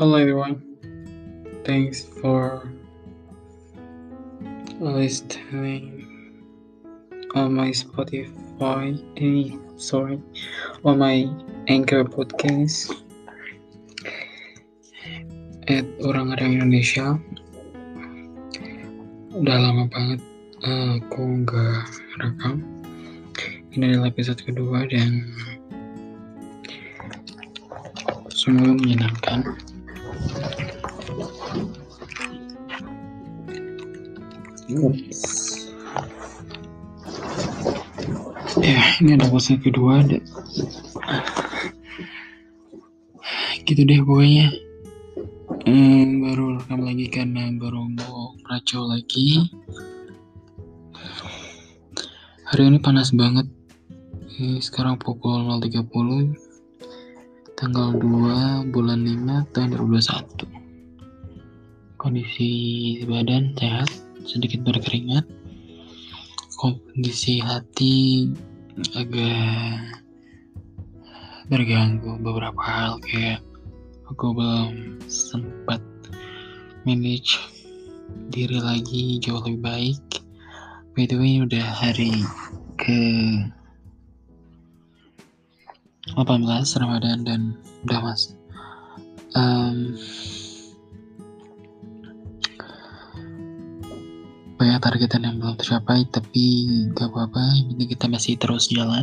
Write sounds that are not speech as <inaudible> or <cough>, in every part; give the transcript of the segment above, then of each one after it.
Hello everyone. Thanks for listening on my Spotify. Eh, sorry, on my Anchor podcast at orang-orang Indonesia. Udah lama banget aku nggak rekam. Ini adalah episode kedua dan semoga menyenangkan. Ya, ini ada episode kedua. Ada... Gitu deh pokoknya. Hmm, baru rekam lagi karena baru mau racau lagi. Hari ini panas banget. Sekarang pukul 0.30 tanggal 2 bulan 5 tahun 2021 kondisi badan sehat sedikit berkeringat. Kondisi hati agak terganggu beberapa hal kayak aku belum sempat manage diri lagi jauh lebih baik. By the way udah hari ke 18 Ramadan dan udah mas. Um, banyak targetan yang belum tercapai tapi gak apa-apa penting kita masih terus jalan.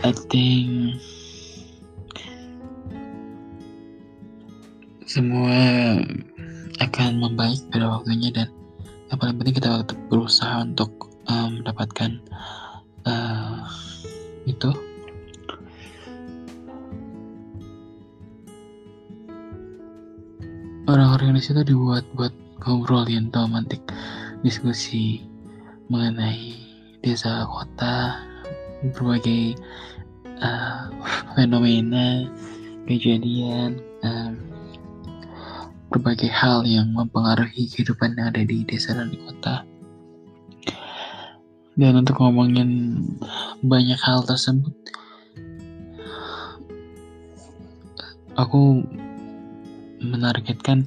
I think semua akan membaik pada waktunya dan yang paling penting kita tetap berusaha untuk um, mendapatkan uh, itu. Orang-orang di situ dibuat buat ngobrolin romantik diskusi mengenai desa kota berbagai uh, <laughs> fenomena kejadian um, berbagai hal yang mempengaruhi kehidupan yang ada di desa dan di kota. Dan untuk ngomongin banyak hal tersebut aku menargetkan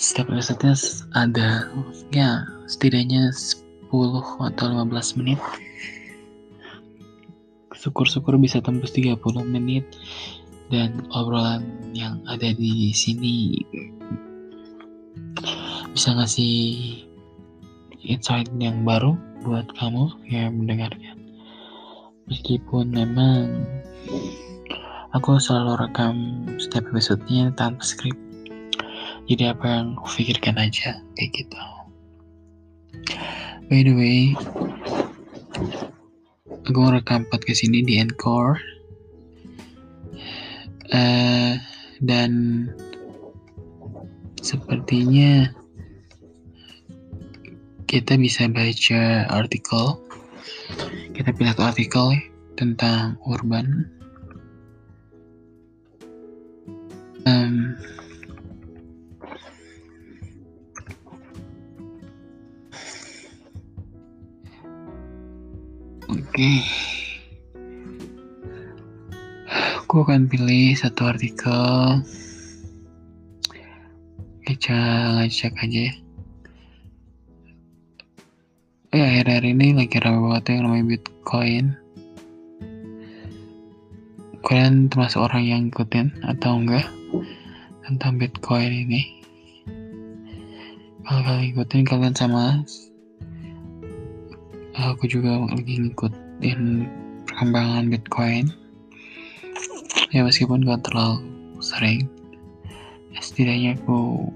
setiap episode ada ya setidaknya 10 atau 15 menit. Syukur-syukur bisa tembus 30 menit dan obrolan yang ada di sini bisa ngasih insight yang baru buat kamu yang mendengarkan. Meskipun memang aku selalu rekam setiap episodenya tanpa skrip jadi apa yang pikirkan aja kayak gitu. By the way aku rekam podcast ini di Encore. Uh, dan sepertinya kita bisa baca artikel. Kita pilih artikel ya, tentang urban. Um, Oke. Aku akan pilih satu artikel. Kita ngecek aja ya. Eh, akhir-akhir ini lagi ramai banget yang namanya Bitcoin. Kalian termasuk orang yang ikutin atau enggak tentang Bitcoin ini? Kalau kalian ikutin, kalian sama aku juga lagi ngikutin perkembangan Bitcoin. Ya meskipun gak terlalu sering. Ya, setidaknya aku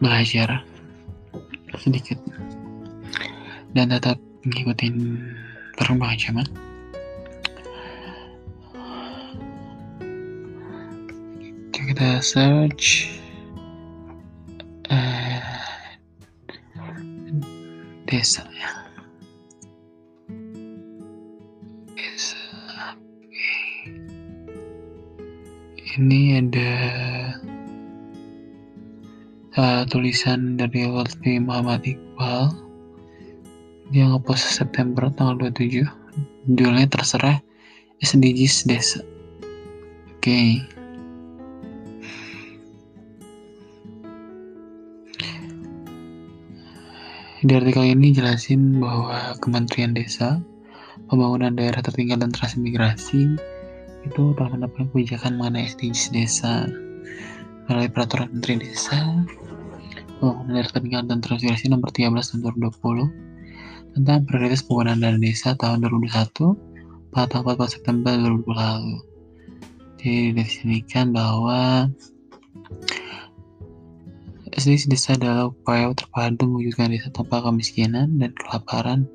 belajar sedikit dan tetap ngikutin perkembangan zaman search uh, desa ya desa okay. ini ada uh, tulisan dari Lutfi Muhammad Iqbal dia ngepost September tanggal 27 judulnya terserah SDGs desa oke okay. Di artikel ini jelasin bahwa Kementerian Desa Pembangunan Daerah Tertinggal dan Transmigrasi itu telah menetapkan kebijakan mengenai SDGs desa melalui peraturan Menteri Desa Pembangunan Daerah Tertinggal dan Transmigrasi nomor 13 tahun 2020 tentang prioritas penggunaan dana desa tahun 2021 pada tanggal 14 September 2020 lalu. Jadi didefinisikan bahwa SDGs desa adalah upaya terpadu mewujudkan desa tanpa kemiskinan dan kelaparan.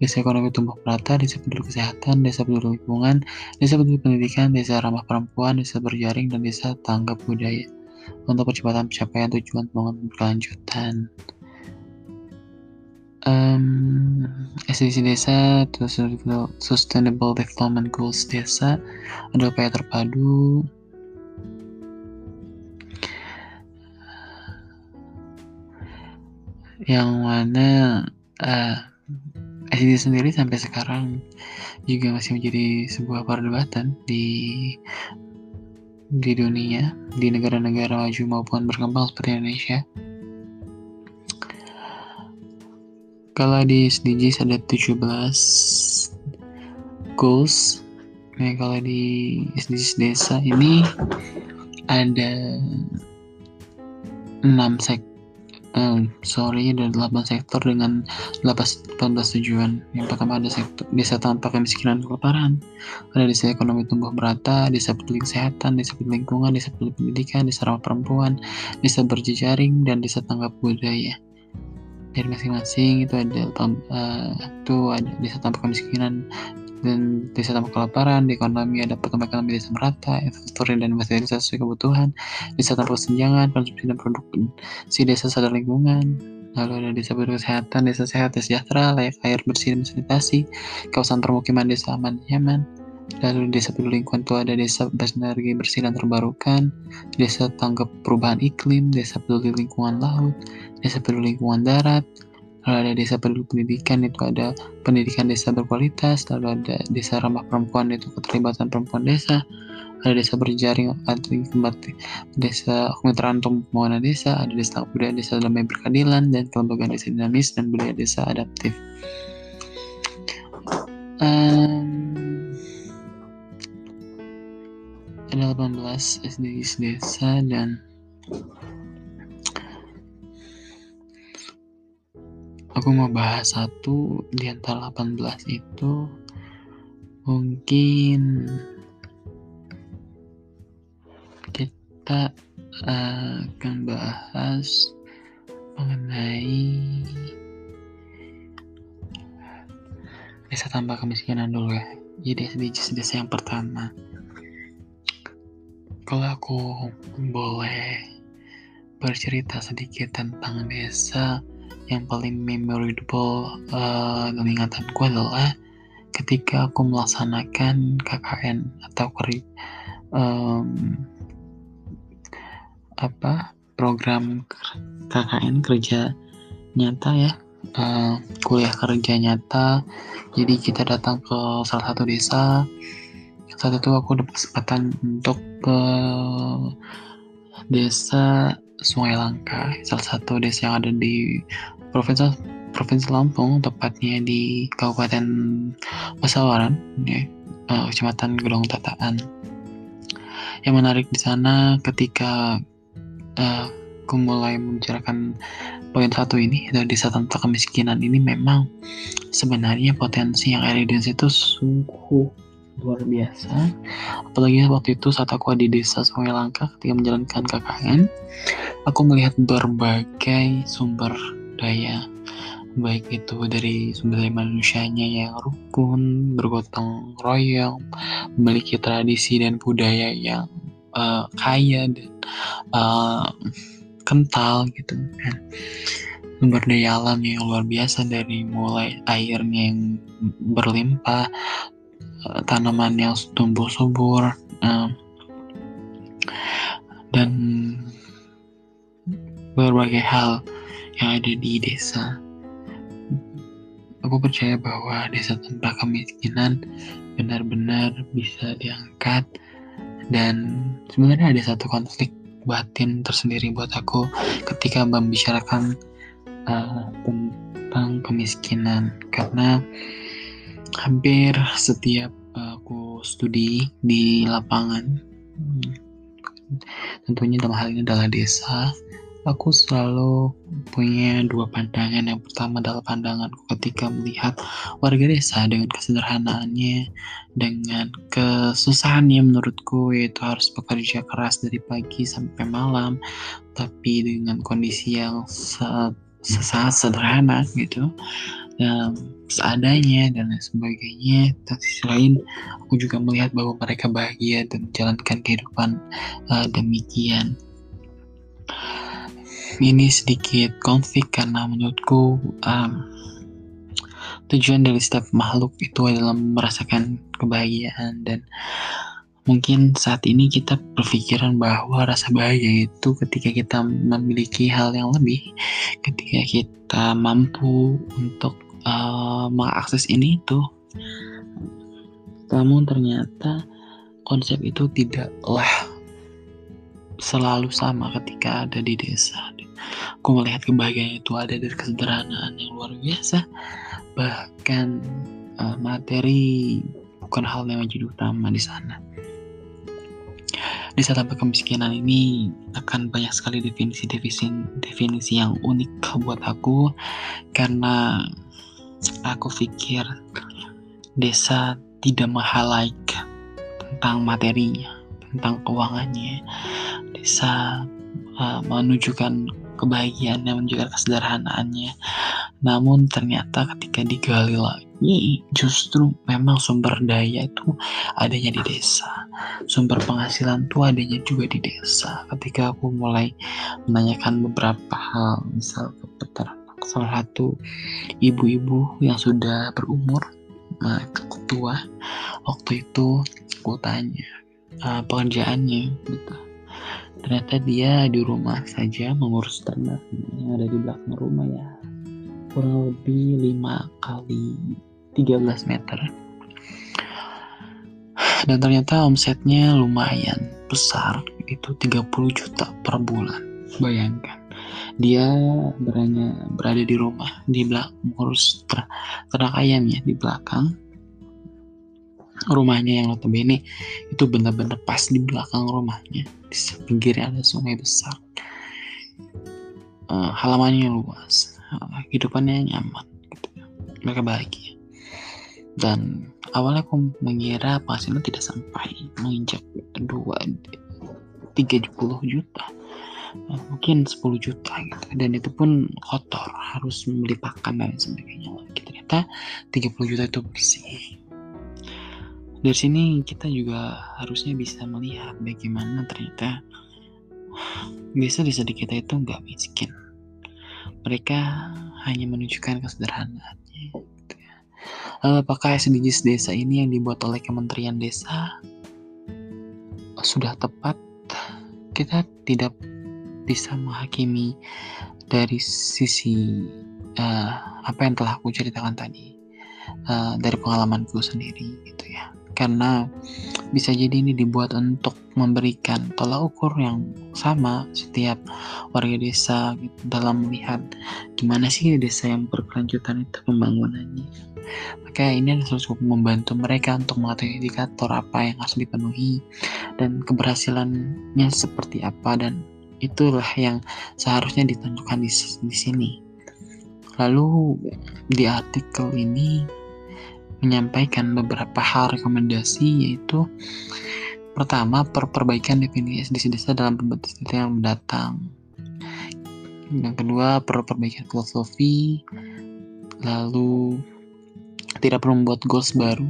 Desa ekonomi tumbuh merata, desa peduli kesehatan, desa peduli lingkungan, desa peduli pendidikan, desa ramah perempuan, desa berjaring, dan desa tanggap budaya. Untuk percepatan pencapaian tujuan pembangunan berkelanjutan. Um, SDGs desa Sustainable Development Goals desa adalah upaya terpadu yang mana uh, SDG sendiri sampai sekarang juga masih menjadi sebuah perdebatan di di dunia, di negara-negara maju maupun berkembang seperti Indonesia. Kalau di SDGs ada 17 goals. Nah, kalau di SDGs desa ini ada 6 sek um, sorry ada 8 sektor dengan 18 tujuan. Yang pertama ada sektor desa tanpa kemiskinan kelaparan. Ada desa ekonomi tumbuh merata desa peduli kesehatan desa peduli lingkungan desa peduli pendidikan desa ramah perempuan desa berjejaring dan desa tanggap budaya. Dari masing-masing itu ada uh, itu ada desa tanpa kemiskinan dan desa tanpa kelaparan di ekonomi ada perkembangan ekonomi desa merata infrastruktur dan fasilitas sesuai kebutuhan. Desa tanpa kesenjangan konsumsi dan produk si desa sadar lingkungan. Lalu ada desa berkesehatan desa sehat desa sejahtera layak air bersih dan sanitasi kawasan permukiman desa aman nyaman. Lalu desa peduli lingkungan itu ada desa energi bersih dan terbarukan desa tanggap perubahan iklim desa peduli lingkungan laut desa peduli lingkungan darat lalu ada desa peduli pendidikan itu ada pendidikan desa berkualitas lalu ada desa ramah perempuan itu keterlibatan perempuan desa ada desa berjaring kembali desa kemitraan untuk pembangunan desa ada desa budaya desa damai berkeadilan dan kelembagaan desa dinamis dan budaya desa adaptif. Um, ada 18 SDGs desa dan aku mau bahas satu di antara 18 itu mungkin kita uh, akan bahas mengenai desa tanpa kemiskinan dulu ya. Jadi SDGs desa yang pertama. Kalau aku boleh bercerita sedikit tentang desa yang paling memorable uh, dalam ingatanku adalah ketika aku melaksanakan KKN atau keri, um, apa program KKN kerja nyata ya uh, kuliah kerja nyata. Jadi kita datang ke salah satu desa saat itu aku dapat kesempatan untuk ke desa Sungai Langka salah satu desa yang ada di Provinsi Provinsi Lampung, tepatnya di Kabupaten Pasawaran, ya, uh, Kecamatan Gedong Tataan. Yang menarik di sana ketika uh, aku mulai membicarakan poin satu ini dari desa tanpa kemiskinan ini memang sebenarnya potensi yang ada di desa itu sungguh luar biasa apalagi waktu itu saat aku di desa Sungai Langka ketika menjalankan KKN aku melihat berbagai sumber daya baik itu dari sumber daya manusianya yang rukun, bergotong royong, memiliki tradisi dan budaya yang uh, kaya dan uh, kental gitu kan. Sumber daya alam yang luar biasa dari mulai airnya yang berlimpah, uh, tanaman yang tumbuh subur, uh, dan berbagai hal yang ada di desa. Aku percaya bahwa desa tanpa kemiskinan benar-benar bisa diangkat dan sebenarnya ada satu konflik batin tersendiri buat aku ketika membicarakan uh, tentang kemiskinan karena hampir setiap aku studi di lapangan tentunya dalam hal ini adalah desa aku selalu punya dua pandangan. Yang pertama adalah pandanganku ketika melihat warga desa dengan kesederhanaannya, dengan kesusahannya menurutku yaitu harus bekerja keras dari pagi sampai malam, tapi dengan kondisi yang sesaat sederhana gitu, dan seadanya dan lain sebagainya. Tapi sisi lain, aku juga melihat bahwa mereka bahagia dan menjalankan kehidupan uh, demikian ini sedikit konflik karena menurutku um, tujuan dari setiap makhluk itu adalah merasakan kebahagiaan dan mungkin saat ini kita berpikiran bahwa rasa bahagia itu ketika kita memiliki hal yang lebih ketika kita mampu untuk uh, mengakses ini itu namun ternyata konsep itu tidaklah selalu sama ketika ada di desa Aku melihat kebahagiaan itu ada dari kesederhanaan yang luar biasa. Bahkan uh, materi bukan hal yang menjadi utama di sana. Di saat kemiskinan ini akan banyak sekali definisi-definisi definisi yang unik buat aku karena aku pikir desa tidak mahalaik tentang materinya, tentang keuangannya. Desa uh, menunjukkan kebahagiaan yang menjaga kesederhanaannya. Namun ternyata ketika digali lagi, justru memang sumber daya itu adanya di desa. Sumber penghasilan itu adanya juga di desa. Ketika aku mulai menanyakan beberapa hal, misal ke peternak, salah satu ibu-ibu yang sudah berumur, nah, tua, waktu itu aku tanya uh, pekerjaannya gitu ternyata dia di rumah saja mengurus ternak yang ada di belakang rumah ya. Kurang lebih 5 kali 13 meter. Dan ternyata omsetnya lumayan besar itu 30 juta per bulan. Bayangkan dia berada di rumah di belakang mengurus ter ternak ayamnya di belakang rumahnya yang notabene itu benar-benar pas di belakang rumahnya. Di pinggirnya ada sungai besar. Uh, halamannya luas. Uh, hidupannya nyaman gitu. mereka bahagia. Dan awalnya aku mengira penghasilan tidak sampai menginjak dua tiga puluh juta. Uh, mungkin 10 juta gitu. Dan itu pun kotor harus membeli pakan dan sebagainya. Lagi ternyata 30 juta itu bersih dari sini kita juga harusnya bisa melihat bagaimana ternyata desa-desa di kita itu nggak miskin. Mereka hanya menunjukkan kesederhanaannya. Gitu ya. Lalu apakah SDGs desa ini yang dibuat oleh Kementerian Desa sudah tepat? Kita tidak bisa menghakimi dari sisi uh, apa yang telah aku ceritakan tadi uh, dari pengalamanku sendiri gitu ya karena bisa jadi ini dibuat untuk memberikan tolak ukur yang sama setiap warga desa gitu, dalam melihat gimana sih desa yang berkelanjutan itu pembangunannya. Maka ini adalah cukup membantu mereka untuk mengetahui indikator apa yang harus dipenuhi dan keberhasilannya seperti apa dan itulah yang seharusnya ditunjukkan di, di sini. Lalu di artikel ini menyampaikan beberapa hal rekomendasi yaitu pertama per perbaikan definisi SDG desa dalam pembentuk yang mendatang yang kedua per perbaikan filosofi. Lalu tidak perlu membuat goals baru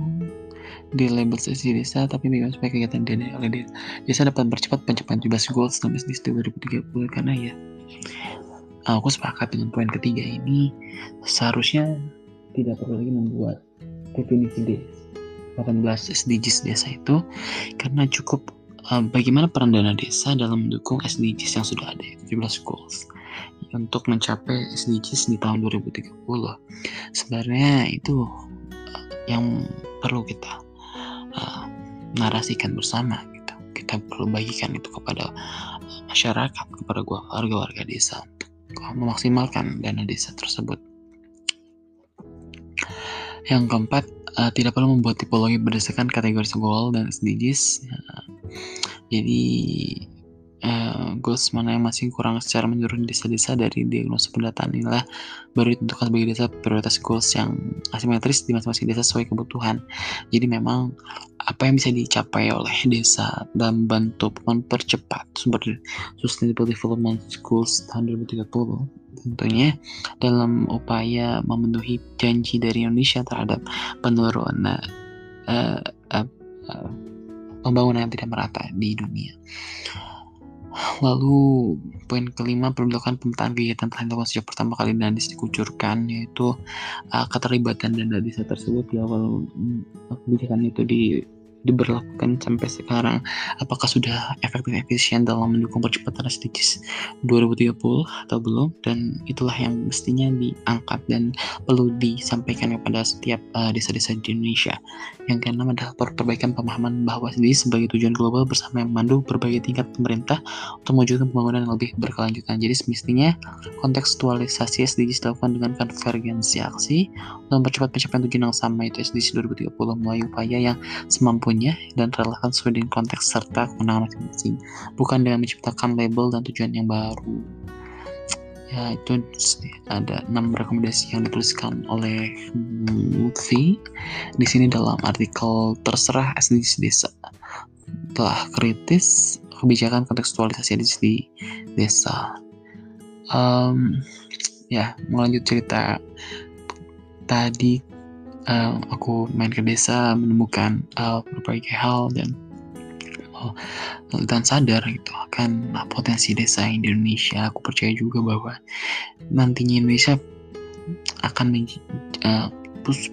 di label sesi desa tapi bagaimana supaya kegiatan dana oleh desa dapat mempercepat pencapaian 17 goals dalam SDG 2030 karena ya aku sepakat dengan poin ketiga ini. Seharusnya tidak perlu lagi membuat definisi desa 18 SDGs desa itu karena cukup uh, bagaimana peran dana desa dalam mendukung SDGs yang sudah ada 17 goals untuk mencapai SDGs di tahun 2030. Sebenarnya itu uh, yang perlu kita uh, narasikan bersama gitu. Kita perlu bagikan itu kepada masyarakat, kepada warga-warga desa untuk memaksimalkan dana desa tersebut. Yang keempat, uh, tidak perlu membuat tipologi berdasarkan kategori goal dan SDGs. Uh, jadi uh, goals mana yang masih kurang secara menyeluruh di desa-desa dari diagnosa pendataan inilah baru ditentukan sebagai desa prioritas goals yang asimetris di masing-masing desa sesuai kebutuhan. Jadi memang apa yang bisa dicapai oleh desa dan bantu mempercepat sumber sustainable development goals tahun 2030 tentunya dalam upaya memenuhi janji dari Indonesia terhadap penurunan uh, uh, uh, pembangunan yang tidak merata di dunia. Lalu poin kelima perlu dilakukan pemetaan kegiatan telah dilakukan sejak pertama kali desa dikucurkan yaitu uh, keterlibatan dana desa tersebut di awal uh, kebijakan itu di diberlakukan sampai sekarang? Apakah sudah efektif efisien dalam mendukung percepatan SDGs 2030 atau belum? Dan itulah yang mestinya diangkat dan perlu disampaikan kepada setiap uh, desa-desa di Indonesia. Yang keenam adalah perbaikan pemahaman bahwa SDGs sebagai tujuan global bersama yang memandu berbagai tingkat pemerintah untuk mewujudkan pembangunan yang lebih berkelanjutan. Jadi semestinya kontekstualisasi SDGs dilakukan dengan konvergensi aksi untuk mempercepat pencapaian tujuan yang sama itu SDGs 2030 melalui upaya yang semampu punya dan relevan sesuai dengan konteks serta kemenangan masing-masing, bukan dengan menciptakan label dan tujuan yang baru. Ya, itu ada enam rekomendasi yang dituliskan oleh Lutfi di sini dalam artikel terserah SDGs desa telah kritis kebijakan kontekstualisasi di desa. Um, ya, melanjut cerita tadi uh, aku main ke desa menemukan uh, berbagai hal dan uh, dan sadar gitu akan uh, potensi desa di Indonesia. Aku percaya juga bahwa nantinya Indonesia akan uh,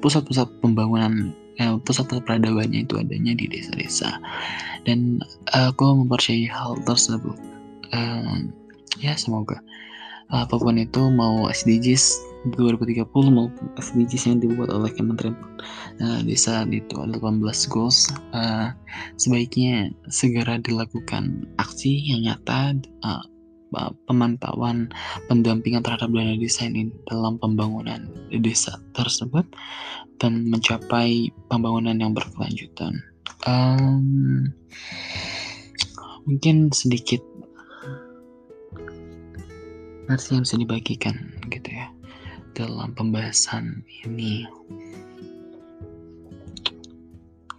pusat-pusat pembangunan pusat-pusat peradabannya itu adanya di desa-desa. Dan uh, aku mempercayai hal tersebut. Uh, ya semoga apa pun itu mau SDGs 2030 maupun SDGs yang dibuat oleh Kementerian uh, Desa itu ada 18 goals. Uh, sebaiknya segera dilakukan aksi yang nyata uh, pemantauan pendampingan terhadap dana desa ini dalam pembangunan desa tersebut dan mencapai pembangunan yang berkelanjutan. Um, mungkin sedikit narasi yang bisa dibagikan gitu ya dalam pembahasan ini.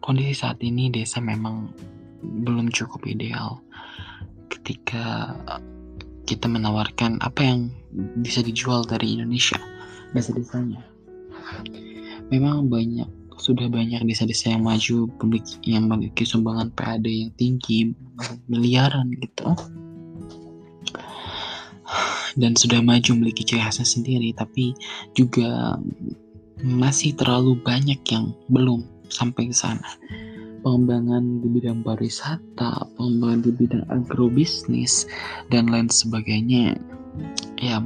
Kondisi saat ini desa memang belum cukup ideal ketika kita menawarkan apa yang bisa dijual dari Indonesia desa-desanya. Memang banyak sudah banyak desa-desa yang maju yang memiliki sumbangan PAD yang tinggi miliaran gitu dan sudah maju memiliki ciri khasnya sendiri, tapi juga masih terlalu banyak yang belum sampai ke sana. Pengembangan di bidang pariwisata, pengembangan di bidang agrobisnis, dan lain sebagainya, ya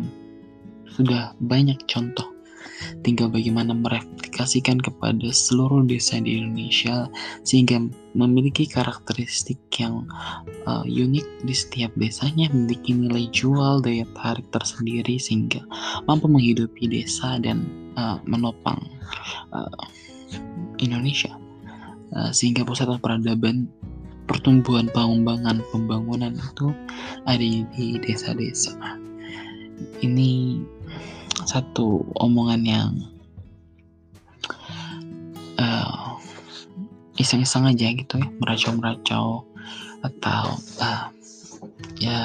sudah banyak contoh tinggal bagaimana mereplikasikan kepada seluruh desa di Indonesia sehingga memiliki karakteristik yang uh, unik di setiap desanya, memiliki nilai jual, daya tarik tersendiri sehingga mampu menghidupi desa dan uh, menopang uh, Indonesia. Uh, sehingga pusat peradaban pertumbuhan pengembangan pembangunan itu ada di desa-desa. Ini satu omongan yang uh, iseng-iseng aja gitu ya meracau-meracau atau uh, ya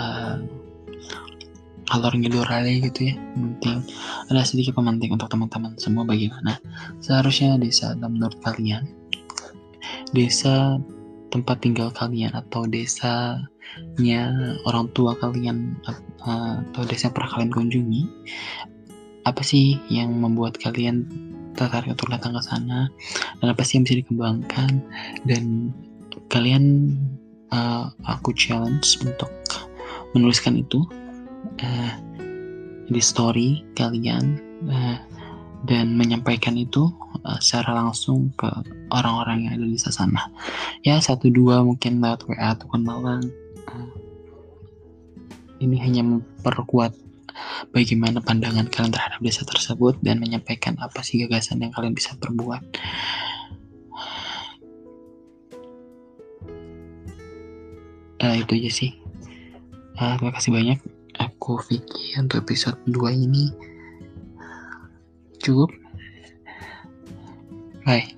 alur ngidur kali gitu ya. Penting ada sedikit pemantik untuk teman-teman semua bagaimana seharusnya desa menurut kalian desa tempat tinggal kalian atau desanya orang tua kalian atau desa yang pernah kalian kunjungi apa sih yang membuat kalian tertarik untuk datang ke sana? Dan apa sih yang bisa dikembangkan? Dan kalian uh, aku challenge untuk menuliskan itu uh, di story kalian uh, dan menyampaikan itu uh, secara langsung ke orang-orang yang ada di sana ya satu dua mungkin lewat WA atau kenalan uh, ini hanya memperkuat bagaimana pandangan kalian terhadap desa tersebut dan menyampaikan apa sih gagasan yang kalian bisa perbuat. Uh, itu aja sih. Uh, terima kasih banyak. Aku Vicky untuk episode 2 ini. Cukup. Bye